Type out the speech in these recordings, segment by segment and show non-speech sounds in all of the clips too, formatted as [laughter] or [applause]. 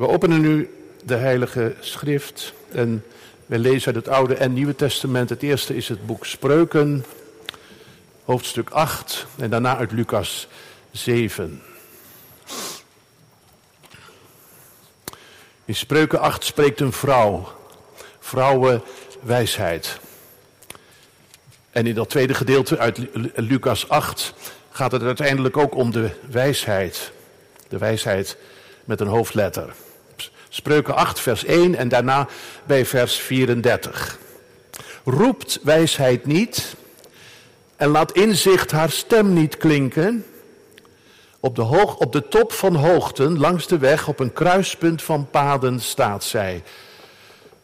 We openen nu de Heilige Schrift en we lezen uit het Oude en Nieuwe Testament. Het eerste is het boek Spreuken, hoofdstuk 8 en daarna uit Lucas 7. In Spreuken 8 spreekt een vrouw, vrouwenwijsheid. En in dat tweede gedeelte uit Lucas 8 gaat het uiteindelijk ook om de wijsheid. De wijsheid met een hoofdletter. Spreuken 8, vers 1 en daarna bij vers 34. Roept wijsheid niet en laat inzicht haar stem niet klinken. Op de, hoog, op de top van hoogten, langs de weg, op een kruispunt van paden staat zij.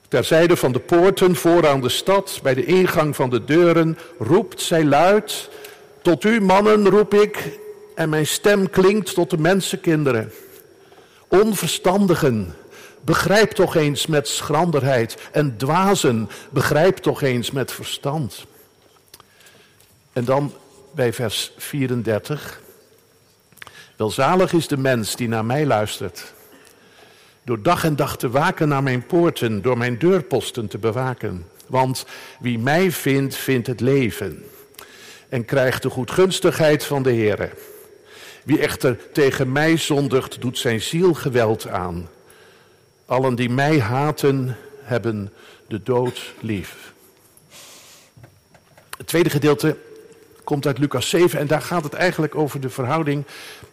Terzijde van de poorten, vooraan de stad, bij de ingang van de deuren, roept zij luid: Tot u, mannen, roep ik, en mijn stem klinkt tot de mensenkinderen. Onverstandigen, begrijp toch eens met schranderheid. En dwazen, begrijp toch eens met verstand. En dan bij vers 34. Welzalig is de mens die naar mij luistert. Door dag en dag te waken naar mijn poorten, door mijn deurposten te bewaken. Want wie mij vindt, vindt het leven. En krijgt de goedgunstigheid van de Heere. Wie echter tegen mij zondigt, doet zijn ziel geweld aan. Allen die mij haten, hebben de dood lief. Het tweede gedeelte komt uit Lucas 7 en daar gaat het eigenlijk over de verhouding.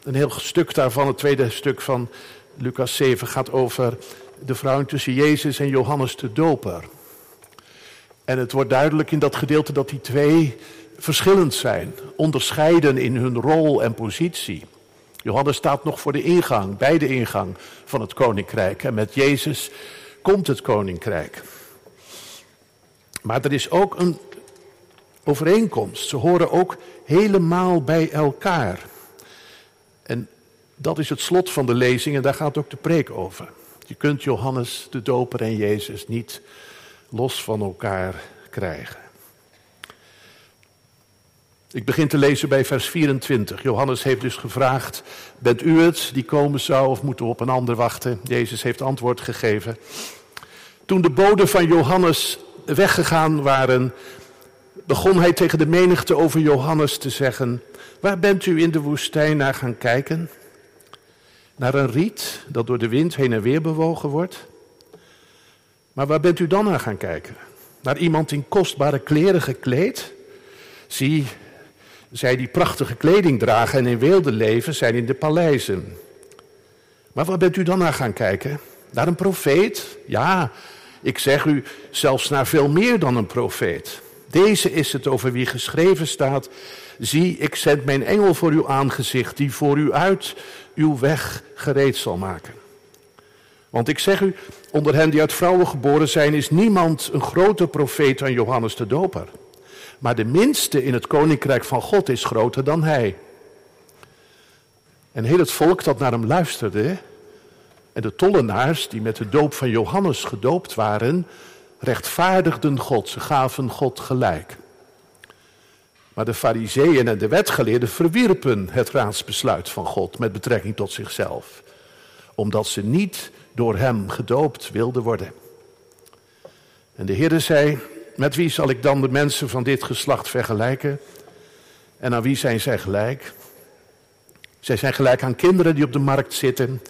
Een heel stuk daarvan, het tweede stuk van Lucas 7, gaat over de verhouding tussen Jezus en Johannes de Doper. En het wordt duidelijk in dat gedeelte dat die twee verschillend zijn, onderscheiden in hun rol en positie. Johannes staat nog voor de ingang, bij de ingang van het koninkrijk. En met Jezus komt het koninkrijk. Maar er is ook een overeenkomst. Ze horen ook helemaal bij elkaar. En dat is het slot van de lezing en daar gaat ook de preek over. Je kunt Johannes de Doper en Jezus niet los van elkaar krijgen. Ik begin te lezen bij vers 24. Johannes heeft dus gevraagd: Bent u het die komen zou of moeten we op een ander wachten? Jezus heeft antwoord gegeven. Toen de boden van Johannes weggegaan waren, begon hij tegen de menigte over Johannes te zeggen: Waar bent u in de woestijn naar gaan kijken? Naar een riet dat door de wind heen en weer bewogen wordt? Maar waar bent u dan naar gaan kijken? Naar iemand in kostbare kleren gekleed? Zie, zij die prachtige kleding dragen en in weelde leven, zijn in de paleizen. Maar waar bent u dan naar gaan kijken? Naar een profeet? Ja, ik zeg u, zelfs naar veel meer dan een profeet. Deze is het over wie geschreven staat. Zie, ik zend mijn engel voor uw aangezicht, die voor u uit uw weg gereed zal maken. Want ik zeg u, onder hen die uit vrouwen geboren zijn, is niemand een groter profeet dan Johannes de Doper. Maar de minste in het koninkrijk van God is groter dan hij. En heel het volk dat naar hem luisterde, en de tollenaars die met de doop van Johannes gedoopt waren, rechtvaardigden God, ze gaven God gelijk. Maar de fariseeën en de wetgeleerden verwierpen het raadsbesluit van God met betrekking tot zichzelf, omdat ze niet door hem gedoopt wilden worden. En de Heer zei, met wie zal ik dan de mensen van dit geslacht vergelijken? En aan wie zijn zij gelijk? Zij zijn gelijk aan kinderen die op de markt zitten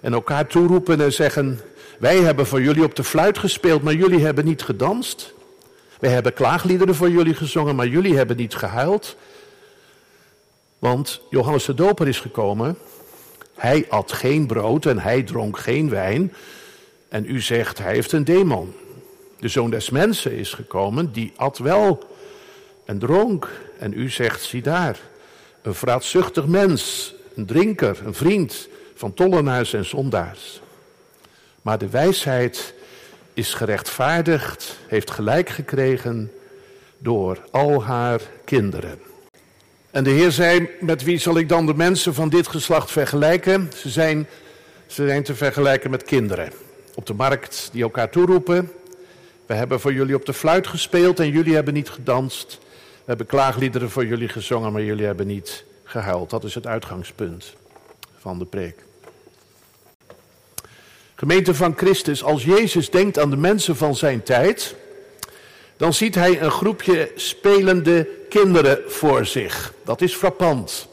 en elkaar toeroepen en zeggen: Wij hebben voor jullie op de fluit gespeeld, maar jullie hebben niet gedanst. Wij hebben klaagliederen voor jullie gezongen, maar jullie hebben niet gehuild. Want Johannes de Doper is gekomen. Hij at geen brood en hij dronk geen wijn. En u zegt, hij heeft een demon. De zoon des mensen is gekomen, die at wel en dronk. En u zegt, zie daar, een vraatzuchtig mens, een drinker, een vriend van tollenaars en zondaars. Maar de wijsheid is gerechtvaardigd, heeft gelijk gekregen door al haar kinderen. En de Heer zei, met wie zal ik dan de mensen van dit geslacht vergelijken? Ze zijn, ze zijn te vergelijken met kinderen. Op de markt die elkaar toeroepen, we hebben voor jullie op de fluit gespeeld en jullie hebben niet gedanst. We hebben klaagliederen voor jullie gezongen, maar jullie hebben niet gehuild. Dat is het uitgangspunt van de preek. Gemeente van Christus, als Jezus denkt aan de mensen van zijn tijd, dan ziet hij een groepje spelende kinderen voor zich. Dat is frappant.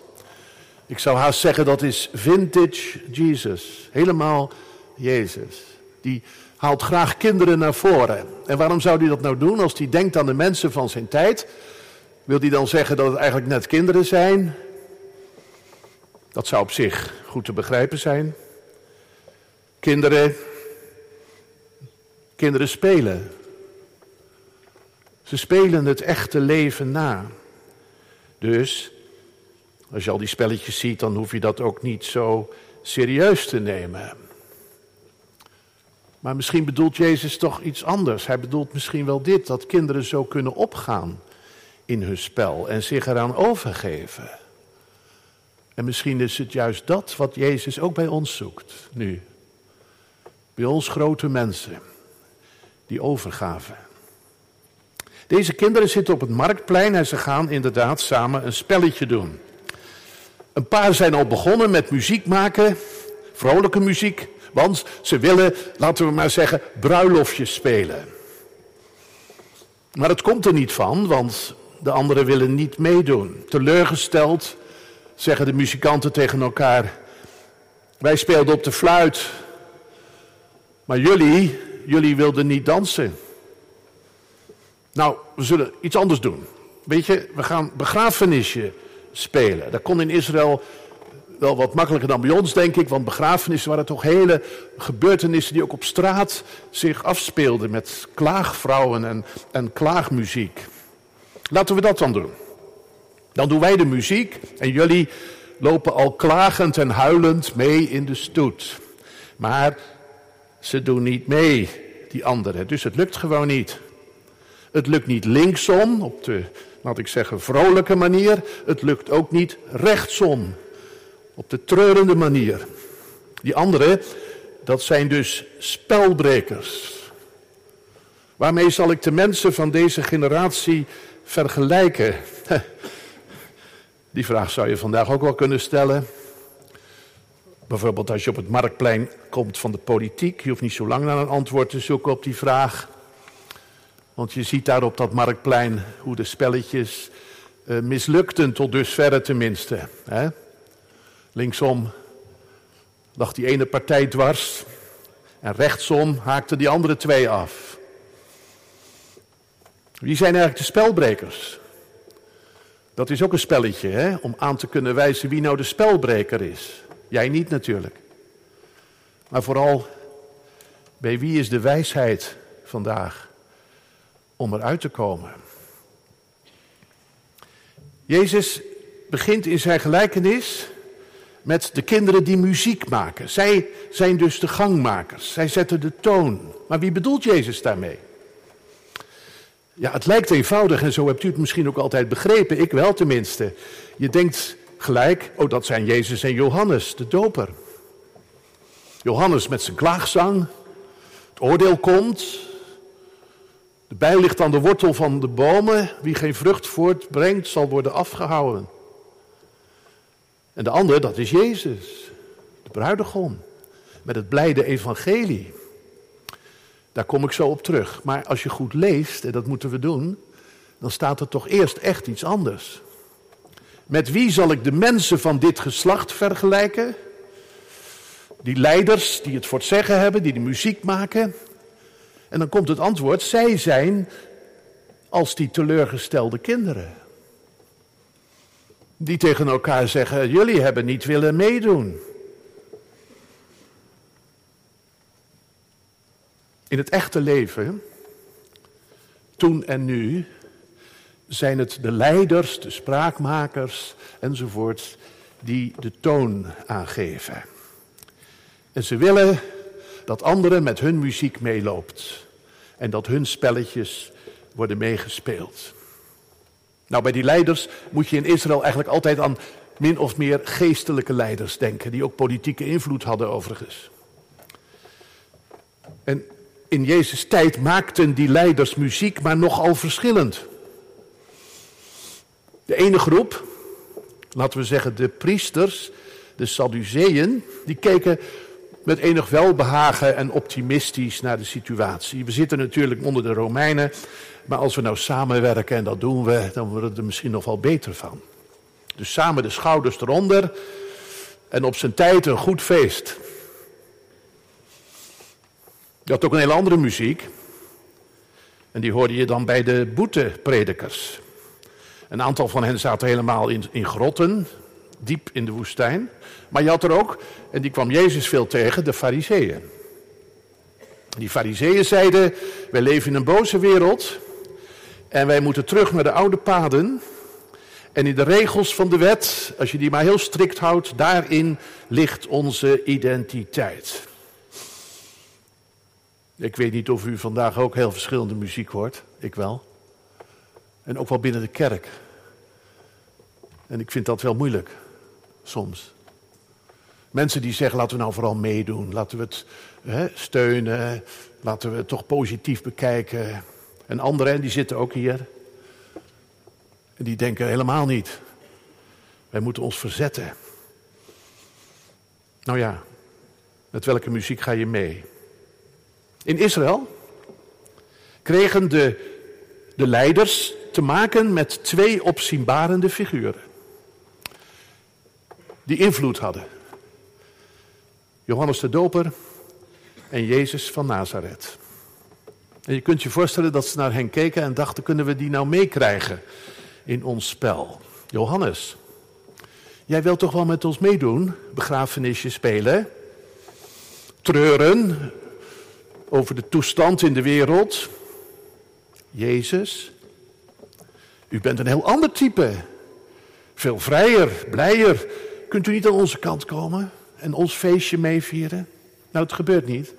Ik zou haast zeggen dat is vintage Jesus. Helemaal Jezus. Die haalt graag kinderen naar voren. En waarom zou hij dat nou doen als hij denkt aan de mensen van zijn tijd? Wil hij dan zeggen dat het eigenlijk net kinderen zijn? Dat zou op zich goed te begrijpen zijn. Kinderen, kinderen spelen. Ze spelen het echte leven na. Dus, als je al die spelletjes ziet, dan hoef je dat ook niet zo serieus te nemen. Maar misschien bedoelt Jezus toch iets anders. Hij bedoelt misschien wel dit, dat kinderen zo kunnen opgaan in hun spel en zich eraan overgeven. En misschien is het juist dat wat Jezus ook bij ons zoekt nu. Bij ons grote mensen, die overgaven. Deze kinderen zitten op het marktplein en ze gaan inderdaad samen een spelletje doen. Een paar zijn al begonnen met muziek maken, vrolijke muziek, want ze willen, laten we maar zeggen, bruiloftjes spelen. Maar het komt er niet van, want de anderen willen niet meedoen. Teleurgesteld zeggen de muzikanten tegen elkaar: Wij speelden op de fluit, maar jullie, jullie wilden niet dansen. Nou, we zullen iets anders doen. Weet je, we gaan begrafenisje spelen. Dat kon in Israël wel wat makkelijker dan bij ons, denk ik. Want begrafenissen waren toch hele gebeurtenissen die ook op straat zich afspeelden. Met klaagvrouwen en, en klaagmuziek. Laten we dat dan doen. Dan doen wij de muziek en jullie lopen al klagend en huilend mee in de stoet. Maar ze doen niet mee, die anderen. Dus het lukt gewoon niet. Het lukt niet linksom, op de, laat ik zeggen, vrolijke manier. Het lukt ook niet rechtsom, op de treurende manier. Die anderen, dat zijn dus spelbrekers. Waarmee zal ik de mensen van deze generatie vergelijken? [laughs] Die vraag zou je vandaag ook wel kunnen stellen. Bijvoorbeeld als je op het marktplein komt van de politiek. Je hoeft niet zo lang naar een antwoord te zoeken op die vraag. Want je ziet daar op dat marktplein hoe de spelletjes uh, mislukten, tot dusverre tenminste. Hè? Linksom lag die ene partij dwars en rechtsom haakten die andere twee af. Wie zijn eigenlijk de spelbrekers? Dat is ook een spelletje, hè? om aan te kunnen wijzen wie nou de spelbreker is. Jij niet natuurlijk. Maar vooral, bij wie is de wijsheid vandaag om eruit te komen? Jezus begint in zijn gelijkenis met de kinderen die muziek maken. Zij zijn dus de gangmakers. Zij zetten de toon. Maar wie bedoelt Jezus daarmee? Ja, het lijkt eenvoudig en zo hebt u het misschien ook altijd begrepen, ik wel tenminste. Je denkt gelijk, oh dat zijn Jezus en Johannes, de doper. Johannes met zijn klaagzang, het oordeel komt, de bij ligt aan de wortel van de bomen, wie geen vrucht voortbrengt zal worden afgehouden. En de andere, dat is Jezus, de bruidegom, met het blijde evangelie. Daar kom ik zo op terug. Maar als je goed leest, en dat moeten we doen, dan staat er toch eerst echt iets anders. Met wie zal ik de mensen van dit geslacht vergelijken? Die leiders die het voor het zeggen hebben, die de muziek maken. En dan komt het antwoord, zij zijn als die teleurgestelde kinderen. Die tegen elkaar zeggen, jullie hebben niet willen meedoen. In het echte leven, toen en nu, zijn het de leiders, de spraakmakers enzovoort, die de toon aangeven. En ze willen dat anderen met hun muziek meeloopt en dat hun spelletjes worden meegespeeld. Nou, bij die leiders moet je in Israël eigenlijk altijd aan min of meer geestelijke leiders denken, die ook politieke invloed hadden overigens. En in Jezus' tijd maakten die leiders muziek, maar nogal verschillend. De ene groep, laten we zeggen de priesters, de Sadduceeën, die keken met enig welbehagen en optimistisch naar de situatie. We zitten natuurlijk onder de Romeinen, maar als we nou samenwerken, en dat doen we, dan wordt het er misschien nog wel beter van. Dus samen de schouders eronder en op zijn tijd een goed feest. Je had ook een hele andere muziek. En die hoorde je dan bij de boetepredikers. Een aantal van hen zaten helemaal in, in grotten, diep in de woestijn. Maar je had er ook, en die kwam Jezus veel tegen, de fariseeën. Die fariseeën zeiden, wij leven in een boze wereld en wij moeten terug naar de oude paden. En in de regels van de wet, als je die maar heel strikt houdt, daarin ligt onze identiteit. Ik weet niet of u vandaag ook heel verschillende muziek hoort. Ik wel. En ook wel binnen de kerk. En ik vind dat wel moeilijk. Soms. Mensen die zeggen, laten we nou vooral meedoen. Laten we het hè, steunen. Laten we het toch positief bekijken. En anderen, die zitten ook hier. En die denken helemaal niet. Wij moeten ons verzetten. Nou ja, met welke muziek ga je mee? In Israël kregen de, de leiders te maken met twee opzienbarende figuren. Die invloed hadden. Johannes de Doper en Jezus van Nazareth. En je kunt je voorstellen dat ze naar hen keken en dachten: kunnen we die nou meekrijgen in ons spel? Johannes, jij wilt toch wel met ons meedoen, begrafenisje spelen, treuren over de toestand in de wereld? Jezus, u bent een heel ander type. Veel vrijer, blijer. Kunt u niet aan onze kant komen? en ons feestje meevieren? Nou, het gebeurt niet.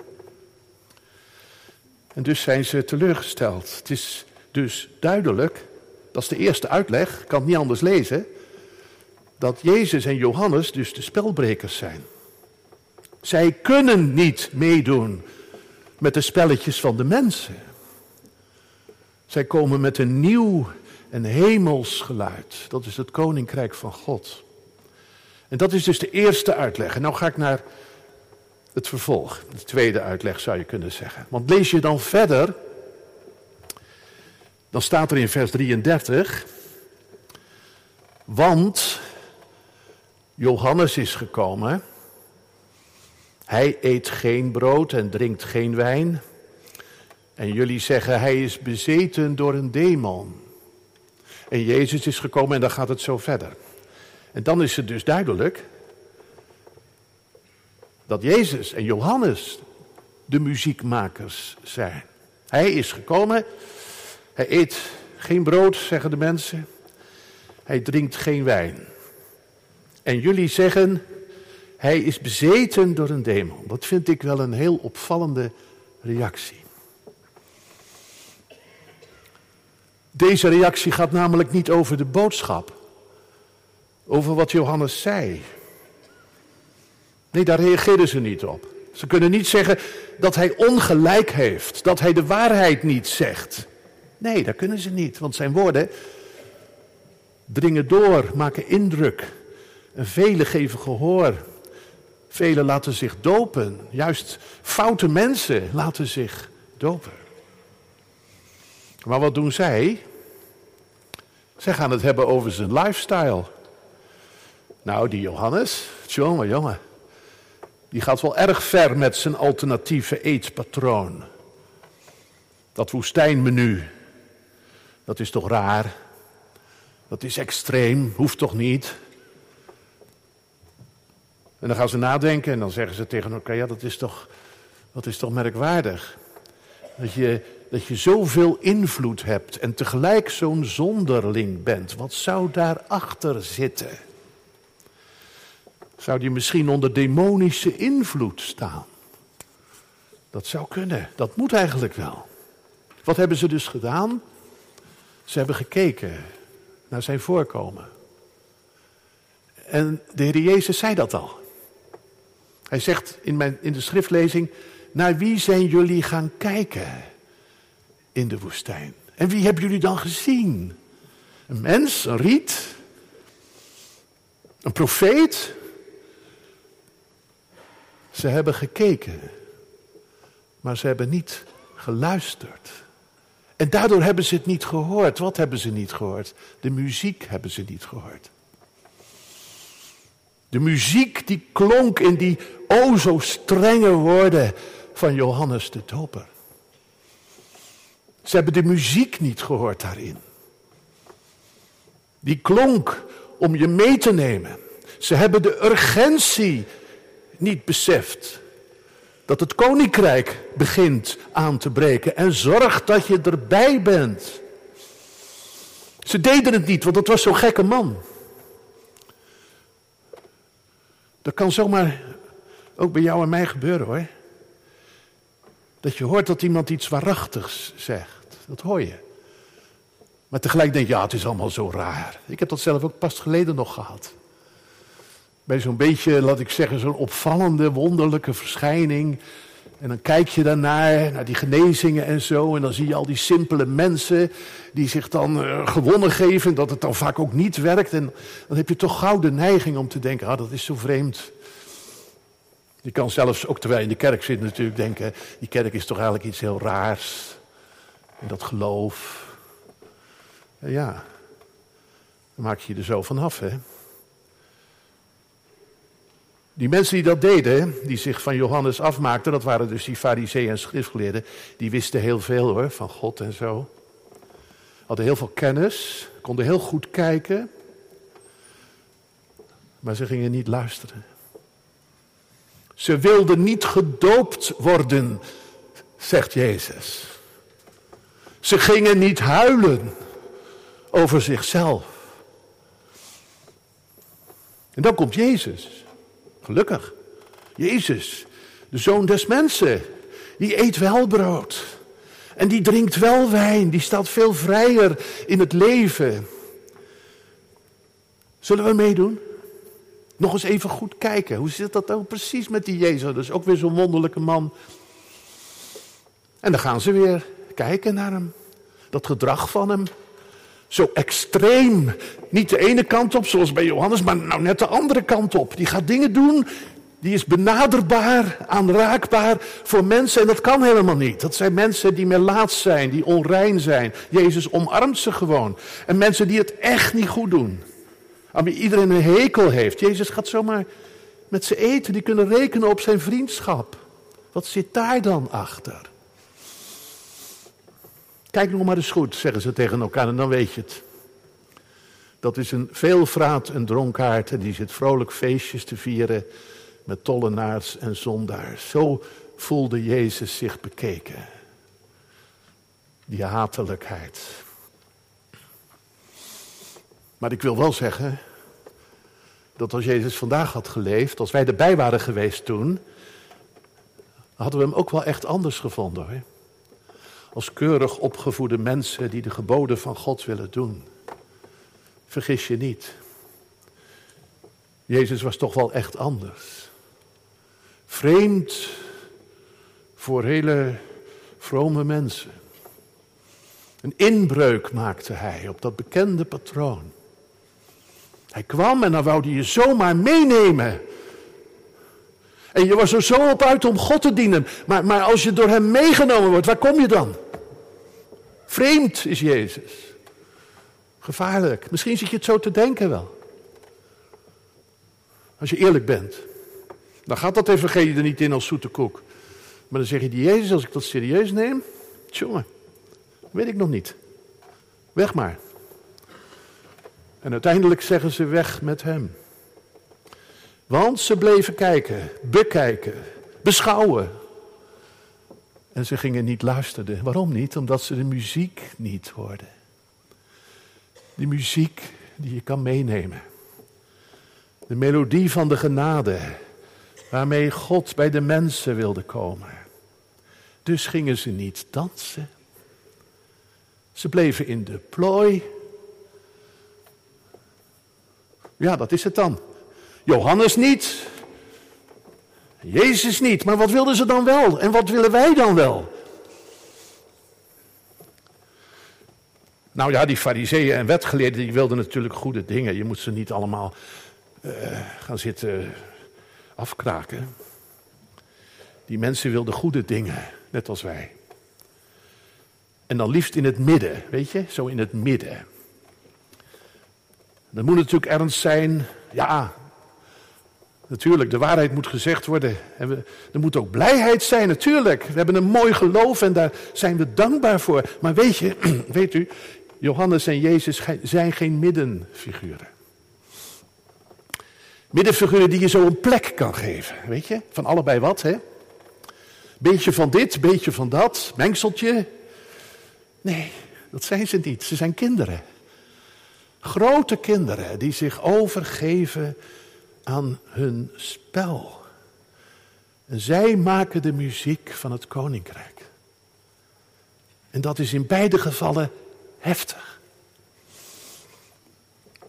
En dus zijn ze teleurgesteld. Het is dus duidelijk, dat is de eerste uitleg, ik kan het niet anders lezen, dat Jezus en Johannes dus de spelbrekers zijn. Zij kunnen niet meedoen met de spelletjes van de mensen. Zij komen met een nieuw en hemels geluid. Dat is het koninkrijk van God. En dat is dus de eerste uitleg. En nou ga ik naar het vervolg. De tweede uitleg zou je kunnen zeggen. Want lees je dan verder, dan staat er in vers 33. Want Johannes is gekomen. Hij eet geen brood en drinkt geen wijn. En jullie zeggen hij is bezeten door een demon. En Jezus is gekomen en dan gaat het zo verder. En dan is het dus duidelijk dat Jezus en Johannes de muziekmakers zijn. Hij is gekomen, hij eet geen brood, zeggen de mensen, hij drinkt geen wijn. En jullie zeggen, hij is bezeten door een demon. Dat vind ik wel een heel opvallende reactie. Deze reactie gaat namelijk niet over de boodschap over wat Johannes zei. Nee, daar reageerden ze niet op. Ze kunnen niet zeggen dat hij ongelijk heeft, dat hij de waarheid niet zegt. Nee, dat kunnen ze niet, want zijn woorden dringen door, maken indruk. En velen geven gehoor. Velen laten zich dopen. Juist foute mensen laten zich dopen. Maar wat doen zij? Zij gaan het hebben over zijn lifestyle. Nou, die Johannes, jongen, jongen. Die gaat wel erg ver met zijn alternatieve eetpatroon. Dat woestijnmenu. Dat is toch raar? Dat is extreem, hoeft toch niet? En dan gaan ze nadenken en dan zeggen ze tegen elkaar: ja, dat is toch, dat is toch merkwaardig. Dat je, dat je zoveel invloed hebt en tegelijk zo'n zonderling bent. Wat zou daarachter zitten? Zou die misschien onder demonische invloed staan? Dat zou kunnen. Dat moet eigenlijk wel. Wat hebben ze dus gedaan? Ze hebben gekeken naar zijn voorkomen. En de Heer Jezus zei dat al. Hij zegt in, mijn, in de schriftlezing: Naar wie zijn jullie gaan kijken in de woestijn? En wie hebben jullie dan gezien? Een mens, een riet, een profeet, Ze hebben gekeken, maar ze hebben niet geluisterd. En daardoor hebben ze het niet gehoord. Wat hebben ze niet gehoord? De muziek hebben ze niet gehoord. De muziek die klonk in die o zo strenge woorden van Johannes de Doper. Ze hebben de muziek niet gehoord daarin. Die klonk om je mee te nemen. Ze hebben de urgentie niet beseft. Dat het koninkrijk begint aan te breken en zorg dat je erbij bent. Ze deden het niet, want het was zo'n gekke man. Dat kan zomaar ook bij jou en mij gebeuren hoor. Dat je hoort dat iemand iets waarachtigs zegt. Dat hoor je. Maar tegelijk denk je, ja, het is allemaal zo raar. Ik heb dat zelf ook pas geleden nog gehad. Bij zo'n beetje, laat ik zeggen, zo'n opvallende, wonderlijke verschijning. En dan kijk je daarnaar, naar die genezingen en zo. En dan zie je al die simpele mensen die zich dan uh, gewonnen geven. Dat het dan vaak ook niet werkt. En dan heb je toch gauw de neiging om te denken, ah, dat is zo vreemd. Je kan zelfs, ook terwijl je in de kerk zit natuurlijk, denken, die kerk is toch eigenlijk iets heel raars. En dat geloof. Ja, dan maak je je er zo vanaf, hè. Die mensen die dat deden, die zich van Johannes afmaakten, dat waren dus die fariseeën en schriftgeleerden, die wisten heel veel hoor, van God en zo. Hadden heel veel kennis, konden heel goed kijken, maar ze gingen niet luisteren. Ze wilden niet gedoopt worden, zegt Jezus. Ze gingen niet huilen over zichzelf. En dan komt Jezus. Gelukkig. Jezus, de zoon des mensen, die eet wel brood. En die drinkt wel wijn, die staat veel vrijer in het leven. Zullen we meedoen? Nog eens even goed kijken. Hoe zit dat nou precies met die Jezus? Dus ook weer zo'n wonderlijke man. En dan gaan ze weer kijken naar hem. Dat gedrag van hem. Zo extreem. Niet de ene kant op, zoals bij Johannes, maar nou net de andere kant op. Die gaat dingen doen, die is benaderbaar, aanraakbaar voor mensen. En dat kan helemaal niet. Dat zijn mensen die melaats zijn, die onrein zijn. Jezus omarmt ze gewoon. En mensen die het echt niet goed doen. Aan iedereen een hekel heeft. Jezus gaat zomaar met ze eten. Die kunnen rekenen op zijn vriendschap. Wat zit daar dan achter? Kijk nog maar eens goed, zeggen ze tegen elkaar, en dan weet je het. Dat is een veelvraat, een dronkaard, en die zit vrolijk feestjes te vieren met tollenaars en zondaars. Zo voelde Jezus zich bekeken. Die hatelijkheid. Maar ik wil wel zeggen dat als Jezus vandaag had geleefd, als wij erbij waren geweest toen, hadden we hem ook wel echt anders gevonden hoor als keurig opgevoede mensen die de geboden van God willen doen. Vergis je niet. Jezus was toch wel echt anders. Vreemd voor hele vrome mensen. Een inbreuk maakte hij op dat bekende patroon. Hij kwam en dan wou hij je zomaar meenemen. En je was er zo op uit om God te dienen. Maar, maar als je door hem meegenomen wordt, waar kom je dan? Vreemd is Jezus. Gevaarlijk. Misschien zit je het zo te denken wel. Als je eerlijk bent. Dan gaat dat evangelie er niet in als zoete koek. Maar dan zeg je, die Jezus, als ik dat serieus neem, jongen, weet ik nog niet. Weg maar. En uiteindelijk zeggen ze weg met hem. Want ze bleven kijken, bekijken, beschouwen. En ze gingen niet luisteren. Waarom niet? Omdat ze de muziek niet hoorden. Die muziek die je kan meenemen. De melodie van de genade, waarmee God bij de mensen wilde komen. Dus gingen ze niet dansen. Ze bleven in de plooi. Ja, dat is het dan. Johannes niet. Jezus niet. Maar wat wilden ze dan wel? En wat willen wij dan wel? Nou ja, die fariseeën en wetgeleerden die wilden natuurlijk goede dingen. Je moet ze niet allemaal uh, gaan zitten afkraken. Die mensen wilden goede dingen, net als wij. En dan liefst in het midden, weet je, zo in het midden. Dan moet natuurlijk ernst zijn, ja, natuurlijk, de waarheid moet gezegd worden. En er moet ook blijheid zijn, natuurlijk. We hebben een mooi geloof en daar zijn we dankbaar voor. Maar weet je, [clears throat] weet u, Johannes en Jezus zijn geen middenfiguren. Middenfiguren die je zo een plek kan geven, weet je? Van allebei wat, hè? Beetje van dit, beetje van dat, mengseltje. Nee, dat zijn ze niet. Ze zijn kinderen. Grote kinderen die zich overgeven aan hun spel. En zij maken de muziek van het koninkrijk. En dat is in beide gevallen heftig.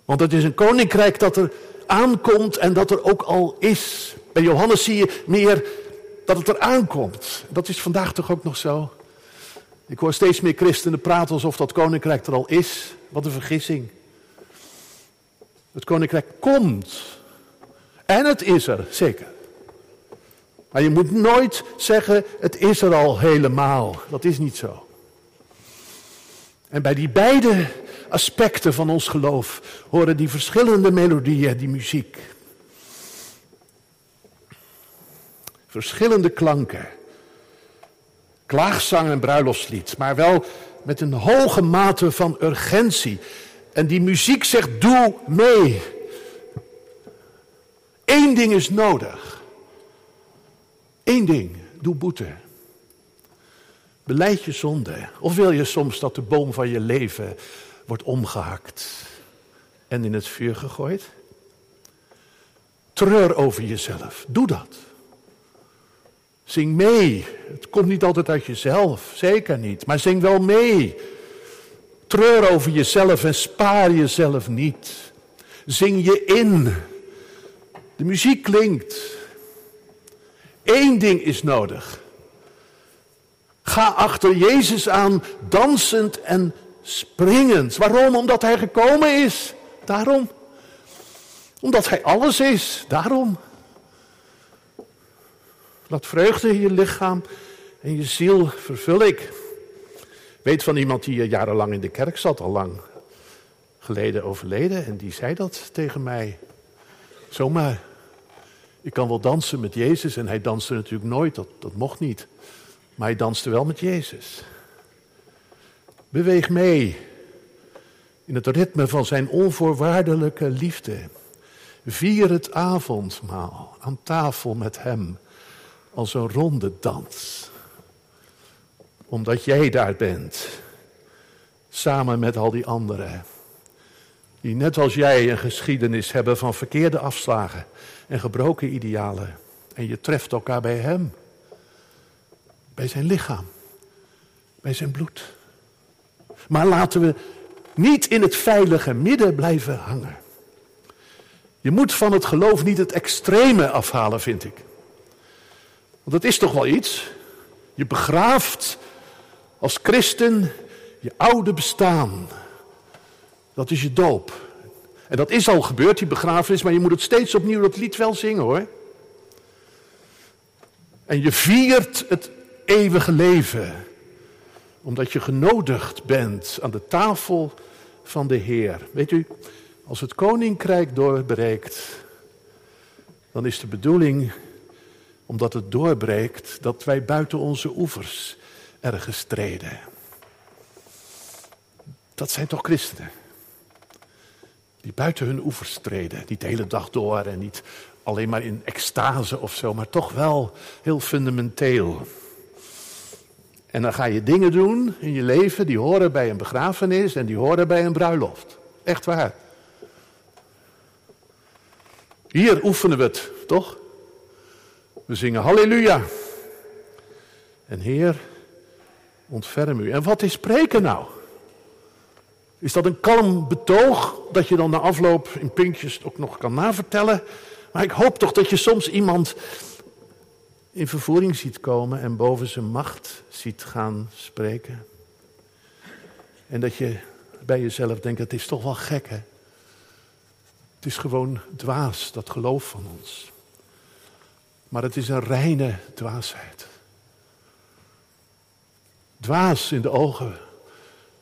Want het is een koninkrijk dat er aankomt en dat er ook al is. Bij Johannes zie je meer dat het er aankomt. Dat is vandaag toch ook nog zo. Ik hoor steeds meer christenen praten alsof dat koninkrijk er al is. Wat een vergissing. Het koninkrijk komt. En het is er, zeker. Maar je moet nooit zeggen, het is er al helemaal. Dat is niet zo. En bij die beide aspecten van ons geloof horen die verschillende melodieën, die muziek. Verschillende klanken. Klaagzang en bruiloftslied, maar wel met een hoge mate van urgentie. En die muziek zegt: doe mee. Eén ding is nodig. Eén ding, doe boete. Beleid je zonde. Of wil je soms dat de boom van je leven wordt omgehakt en in het vuur gegooid? Treur over jezelf. Doe dat. Zing mee. Het komt niet altijd uit jezelf, zeker niet. Maar zing wel mee. Treur over jezelf en spaar jezelf niet. Zing je in. De muziek klinkt. Eén ding is nodig. Ga achter Jezus aan, dansend en springend. Waarom? Omdat Hij gekomen is. Daarom. Omdat Hij alles is. Daarom. Laat vreugde in je lichaam en je ziel vervul ik. Weet van iemand die jarenlang in de kerk zat, al lang geleden overleden, en die zei dat tegen mij. Zomaar. Ik kan wel dansen met Jezus en hij danste natuurlijk nooit, dat, dat mocht niet. Maar hij danste wel met Jezus. Beweeg mee in het ritme van zijn onvoorwaardelijke liefde. Vier het avondmaal aan tafel met hem als een ronde dans. Omdat jij daar bent, samen met al die anderen. Die net als jij een geschiedenis hebben van verkeerde afslagen en gebroken idealen. En je treft elkaar bij hem. Bij zijn lichaam. Bij zijn bloed. Maar laten we niet in het veilige midden blijven hangen. Je moet van het geloof niet het extreme afhalen, vind ik. Want dat is toch wel iets. Je begraaft als christen je oude bestaan. Dat is je doop. En dat is al gebeurd, die begrafenis, maar je moet het steeds opnieuw dat lied wel zingen hoor. En je viert het eeuwige leven, omdat je genodigd bent aan de tafel van de Heer. Weet u, als het koninkrijk doorbreekt, dan is de bedoeling omdat het doorbreekt, dat wij buiten onze oevers ergens treden. Dat zijn toch christenen? Die buiten hun oevers treden. Niet de hele dag door en niet alleen maar in extase of zo, maar toch wel heel fundamenteel. En dan ga je dingen doen in je leven die horen bij een begrafenis en die horen bij een bruiloft. Echt waar. Hier oefenen we het, toch? We zingen halleluja. En Heer, ontferm u. En wat is spreken nou? Is dat een kalm betoog dat je dan na afloop in puntjes ook nog kan navertellen? Maar ik hoop toch dat je soms iemand in vervoering ziet komen en boven zijn macht ziet gaan spreken. En dat je bij jezelf denkt, het is toch wel gek hè. Het is gewoon dwaas, dat geloof van ons. Maar het is een reine dwaasheid. Dwaas in de ogen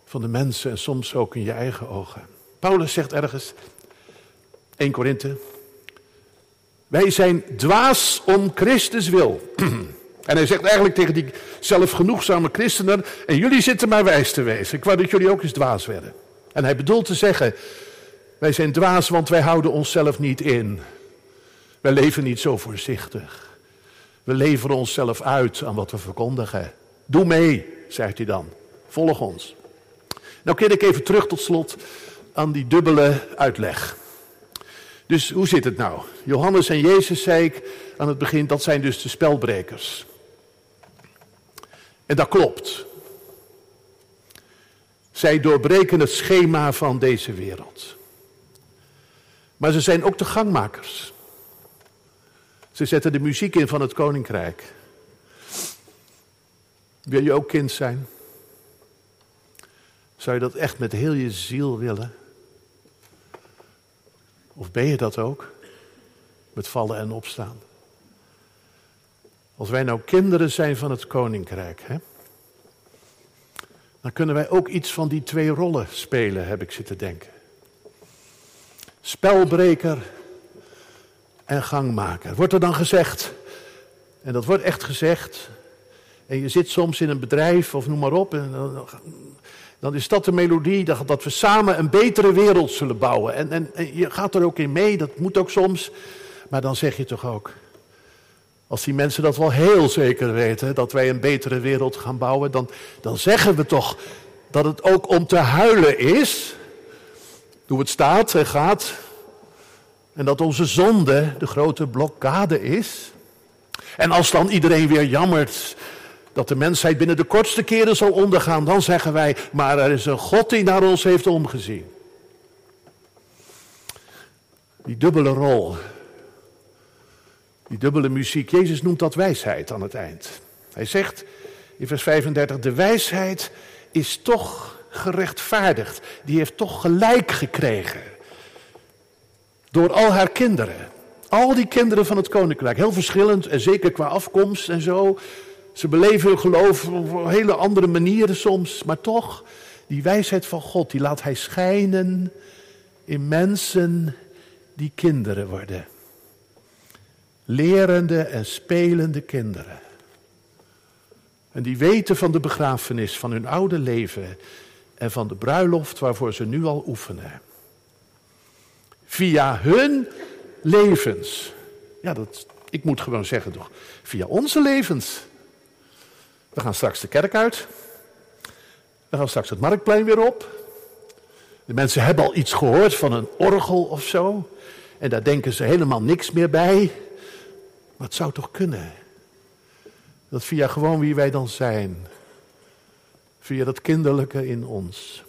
van de mensen en soms ook in je eigen ogen. Paulus zegt ergens, 1 Korinthe, wij zijn dwaas om Christus wil. [clears throat] En hij zegt eigenlijk tegen die zelfgenoegzame christenen, en jullie zitten maar wijs te wezen. Ik wou dat jullie ook eens dwaas werden. En hij bedoelt te zeggen, wij zijn dwaas want wij houden onszelf niet in. Wij leven niet zo voorzichtig. We leveren onszelf uit aan wat we verkondigen. Doe mee, zegt hij dan. Volg ons. Nou keer ik even terug tot slot aan die dubbele uitleg. Dus hoe zit het nou? Johannes en Jezus, zei ik aan het begin, dat zijn dus de spelbrekers. En dat klopt. Zij doorbreken het schema van deze wereld. Maar ze zijn ook de gangmakers. Ze zetten de muziek in van het koninkrijk. Wil je ook kind zijn? Zou je dat echt met heel je ziel willen? Of ben je dat ook? Met vallen en opstaan. Als wij nou kinderen zijn van het koninkrijk, hè, dan kunnen wij ook iets van die twee rollen spelen, heb ik zitten denken. Spelbreker en gangmaker. Wordt er dan gezegd, en dat wordt echt gezegd, en je zit soms in een bedrijf of noem maar op, en dan, dan is dat de melodie, dat, dat, we samen een betere wereld zullen bouwen. En, en, je gaat er ook in mee, dat moet ook soms, maar dan zeg je toch ook, als die mensen dat wel heel zeker weten, dat wij een betere wereld gaan bouwen, dan, dan zeggen we toch dat het ook om te huilen is. Hoe het staat en gaat. En dat onze zonde de grote blokkade is. En als dan iedereen weer jammert dat de mensheid binnen de kortste keren zal ondergaan, dan zeggen wij, maar er is een God die naar ons heeft omgezien. Die dubbele rol die dubbele muziek. Jezus noemt dat wijsheid aan het eind. Hij zegt in vers 35, de wijsheid is toch gerechtvaardigd. Die heeft toch gelijk gekregen. Door al haar kinderen. Al die kinderen van het koninkrijk. Heel verschillend en zeker qua afkomst en zo. Ze beleven hun geloof op hele andere manieren soms. Maar toch, die wijsheid van God, die laat hij schijnen in mensen die kinderen worden lerende en spelende kinderen. En die weten van de begrafenis van hun oude leven en van de bruiloft waarvoor ze nu al oefenen. Via hun levens. Ja, dat, ik moet gewoon zeggen toch. Via onze levens. We gaan straks de kerk uit. We gaan straks het marktplein weer op. De mensen hebben al iets gehoord van een orgel of zo. En daar denken ze helemaal niks meer bij. Maar het zou toch kunnen? Dat via gewoon wie wij dan zijn, via dat kinderlijke in ons,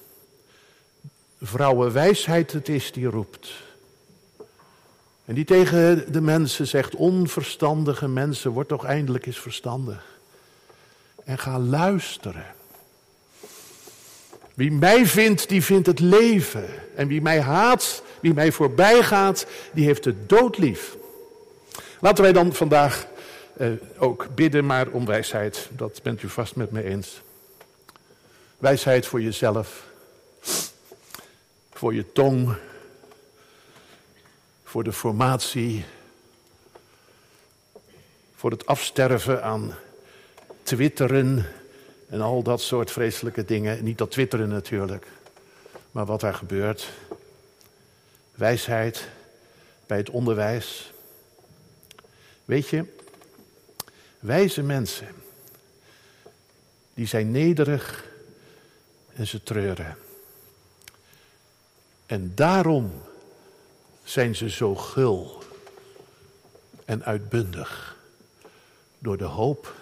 vrouwenwijsheid het is die roept. En die tegen de mensen zegt, onverstandige mensen, word toch eindelijk eens verstandig. En ga luisteren. Wie mij vindt, die vindt het leven. En wie mij haat, wie mij voorbij gaat, die heeft de dood lief. Laten wij dan vandaag eh, ook bidden, maar om wijsheid. Dat bent u vast met me eens. Wijsheid voor jezelf, voor je tong, voor de formatie, voor het afsterven aan twitteren en al dat soort vreselijke dingen. Niet dat twitteren natuurlijk, maar wat er gebeurt. Wijsheid bij het onderwijs Weet je, wijze mensen, die zijn nederig en ze treuren. En daarom zijn ze zo gul en uitbundig door de hoop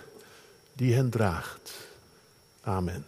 die hen draagt. Amen.